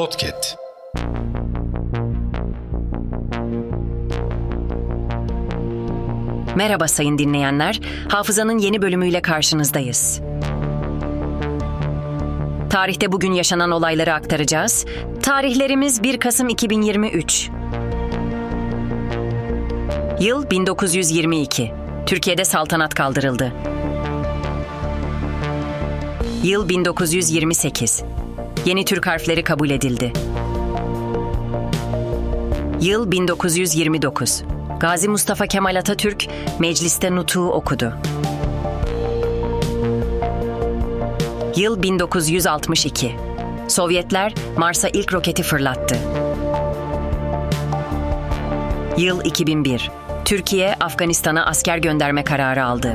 Podcast. Merhaba sayın dinleyenler. Hafızanın yeni bölümüyle karşınızdayız. Tarihte bugün yaşanan olayları aktaracağız. Tarihlerimiz 1 Kasım 2023. Yıl 1922. Türkiye'de saltanat kaldırıldı. Yıl 1928. Yeni Türk harfleri kabul edildi. Yıl 1929. Gazi Mustafa Kemal Atatürk mecliste nutuğu okudu. Yıl 1962. Sovyetler Mars'a ilk roketi fırlattı. Yıl 2001. Türkiye Afganistan'a asker gönderme kararı aldı.